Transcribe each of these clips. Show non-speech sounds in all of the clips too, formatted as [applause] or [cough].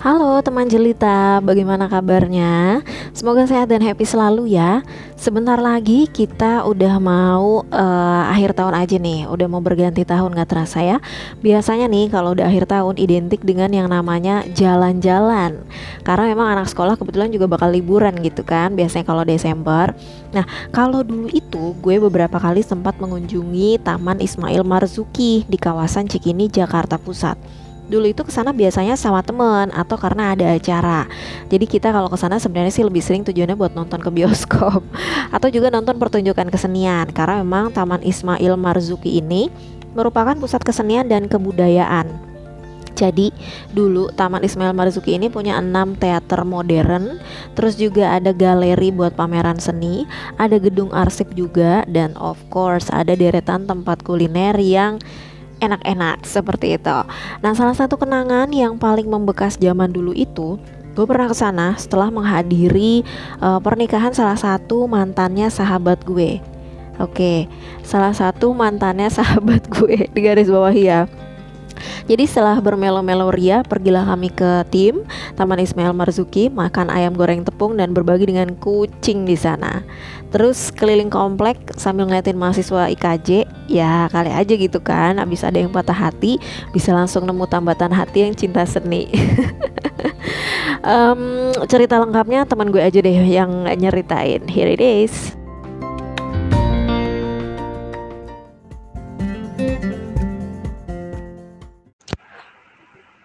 Halo teman jelita, bagaimana kabarnya? Semoga sehat dan happy selalu ya. Sebentar lagi kita udah mau uh, akhir tahun aja nih, udah mau berganti tahun gak terasa ya. Biasanya nih kalau udah akhir tahun identik dengan yang namanya jalan-jalan. Karena memang anak sekolah kebetulan juga bakal liburan gitu kan, biasanya kalau Desember. Nah kalau dulu itu gue beberapa kali sempat mengunjungi Taman Ismail Marzuki di kawasan Cikini, Jakarta Pusat dulu itu ke sana biasanya sama temen atau karena ada acara. Jadi kita kalau ke sana sebenarnya sih lebih sering tujuannya buat nonton ke bioskop [laughs] atau juga nonton pertunjukan kesenian. Karena memang Taman Ismail Marzuki ini merupakan pusat kesenian dan kebudayaan. Jadi dulu Taman Ismail Marzuki ini punya enam teater modern, terus juga ada galeri buat pameran seni, ada gedung arsip juga, dan of course ada deretan tempat kuliner yang enak-enak seperti itu. Nah, salah satu kenangan yang paling membekas zaman dulu itu gue pernah ke sana setelah menghadiri uh, pernikahan salah satu mantannya sahabat gue. Oke, salah satu mantannya [laughs] sahabat gue di garis bawah ya. Jadi setelah bermelo-melo ria, pergilah kami ke tim Taman Ismail Marzuki, makan ayam goreng tepung dan berbagi dengan kucing di sana. Terus keliling komplek sambil ngeliatin mahasiswa IKJ Ya kali aja gitu kan. Abis ada yang patah hati Bisa langsung nemu tambatan hati yang cinta seni. [laughs] Um, Cerita lengkapnya teman gue aja deh yang nyeritain. Here it is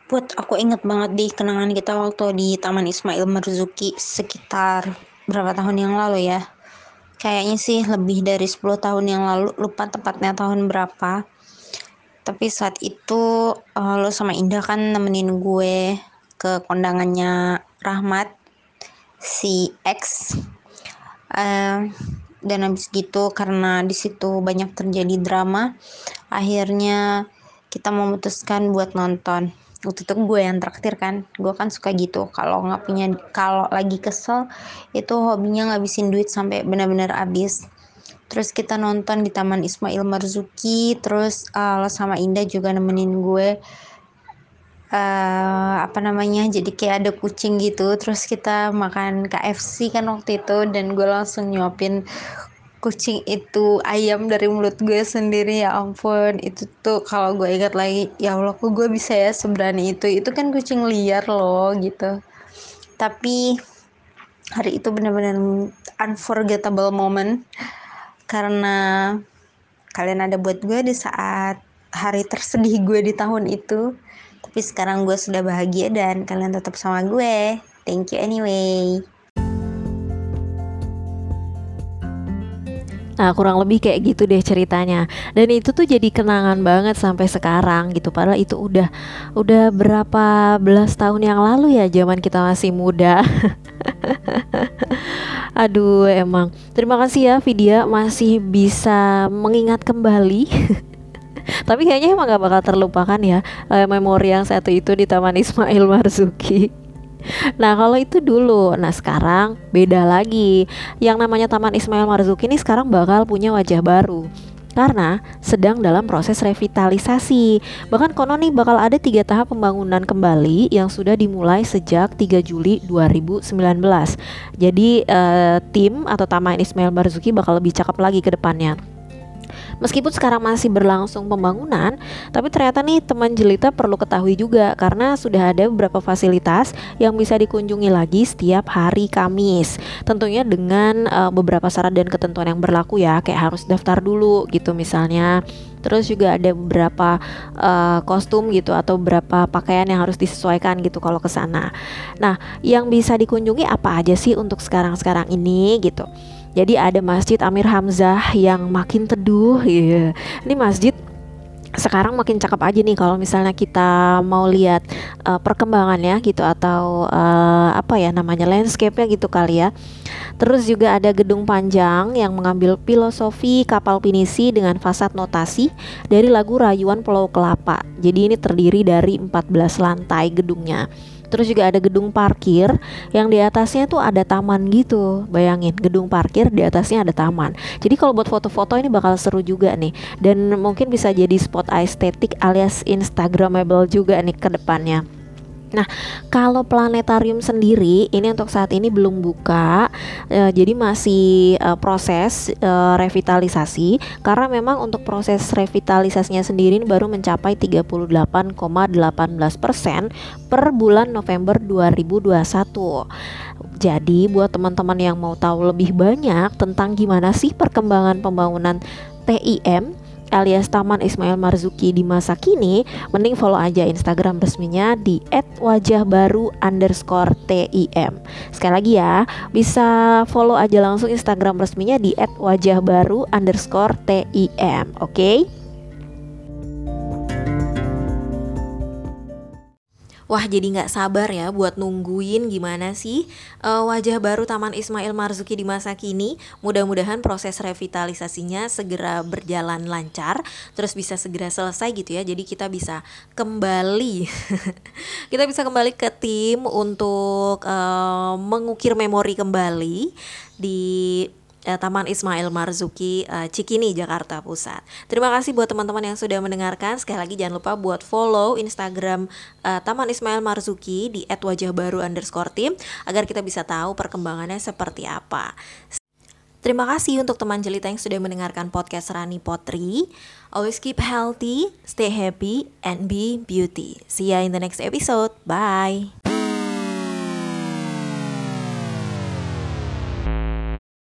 Put, aku inget banget di kenangan kita waktu di Taman Ismail Marzuki sekitar berapa tahun yang lalu ya. Kayaknya sih lebih dari 10 tahun yang lalu lupa tepatnya tahun berapa. Tapi saat itu uh, lo sama Indah kan nemenin gue ke kondangannya Rahmat si X. Uh, dan habis gitu karena di situ banyak terjadi drama akhirnya kita memutuskan buat nonton waktu itu gue yang traktir kan. Gue kan suka gitu. Kalau nggak punya kalau lagi kesel itu hobinya ngabisin duit sampai benar-benar habis. Terus kita nonton di Taman Ismail Marzuki terus uh, sama Indah juga nemenin gue. Uh, apa namanya jadi kayak ada kucing gitu. Terus kita makan KFC kan waktu itu dan gue langsung nyuapin kucing itu ayam dari mulut gue sendiri ya ampun. Itu tuh kalau gue ingat lagi ya Allah kok gue bisa ya seberani itu? Itu kan kucing liar loh gitu. Tapi hari itu benar-benar unforgettable moment. Karena kalian ada buat gue di saat hari tersedih gue di tahun itu. Tapi sekarang gue sudah bahagia dan kalian tetap sama gue. Thank you anyway Nah kurang lebih kayak gitu deh ceritanya. Dan itu tuh jadi kenangan banget sampai sekarang gitu. Padahal itu udah udah berapa belas tahun yang lalu ya zaman kita masih muda. [laughs] Aduh emang. Terima kasih ya Vidya masih bisa mengingat kembali. [laughs] Tapi kayaknya emang gak bakal terlupakan ya eh, Memori yang satu itu di Taman Ismail Marzuki Nah kalau itu dulu Nah sekarang beda lagi Yang namanya Taman Ismail Marzuki ini sekarang bakal punya wajah baru karena sedang dalam proses revitalisasi. Bahkan konon nih bakal ada tiga tahap pembangunan kembali yang sudah dimulai sejak 3 Juli 2019. Jadi uh, tim atau Taman Ismail Marzuki bakal lebih cakep lagi ke depannya. Meskipun sekarang masih berlangsung pembangunan, tapi ternyata nih teman jelita perlu ketahui juga karena sudah ada beberapa fasilitas yang bisa dikunjungi lagi setiap hari Kamis. Tentunya dengan uh, beberapa syarat dan ketentuan yang berlaku ya, kayak harus daftar dulu gitu misalnya. Terus juga ada beberapa uh, kostum gitu atau beberapa pakaian yang harus disesuaikan gitu kalau ke sana. Nah, yang bisa dikunjungi apa aja sih untuk sekarang-sekarang ini gitu. Jadi ada Masjid Amir Hamzah yang makin teduh. Yeah. Ini masjid sekarang makin cakep aja nih kalau misalnya kita mau lihat uh, perkembangannya gitu atau uh, apa ya namanya landscape-nya gitu kali ya. Terus juga ada gedung panjang yang mengambil filosofi kapal pinisi dengan fasad notasi dari lagu Rayuan Pulau Kelapa. Jadi ini terdiri dari 14 lantai gedungnya. Terus juga ada gedung parkir yang di atasnya tuh ada taman gitu. Bayangin, gedung parkir di atasnya ada taman. Jadi kalau buat foto-foto ini bakal seru juga nih. Dan mungkin bisa jadi spot estetik alias instagramable juga nih ke depannya. Nah, kalau planetarium sendiri ini untuk saat ini belum buka, e, jadi masih e, proses e, revitalisasi karena memang untuk proses revitalisasinya sendiri baru mencapai 38,18% per bulan November 2021. Jadi buat teman-teman yang mau tahu lebih banyak tentang gimana sih perkembangan pembangunan TIM alias Taman Ismail Marzuki di masa kini, mending follow aja Instagram resminya di @wajahbaru underscore TIM. Sekali lagi ya, bisa follow aja langsung Instagram resminya di @wajahbaru underscore TIM. Oke? Okay? Wah jadi nggak sabar ya buat nungguin gimana sih uh, wajah baru Taman Ismail Marzuki di masa kini. Mudah-mudahan proses revitalisasinya segera berjalan lancar, terus bisa segera selesai gitu ya. Jadi kita bisa kembali, [laughs] kita bisa kembali ke tim untuk uh, mengukir memori kembali di uh, Taman Ismail Marzuki uh, Cikini Jakarta Pusat. Terima kasih buat teman-teman yang sudah mendengarkan. Sekali lagi jangan lupa buat follow Instagram uh, Taman Ismail Marzuki di @wajahbaru underscore tim agar kita bisa tahu perkembangannya seperti apa. Terima kasih untuk teman jelita yang sudah mendengarkan podcast Rani Potri. Always keep healthy, stay happy, and be beauty. See ya in the next episode. Bye.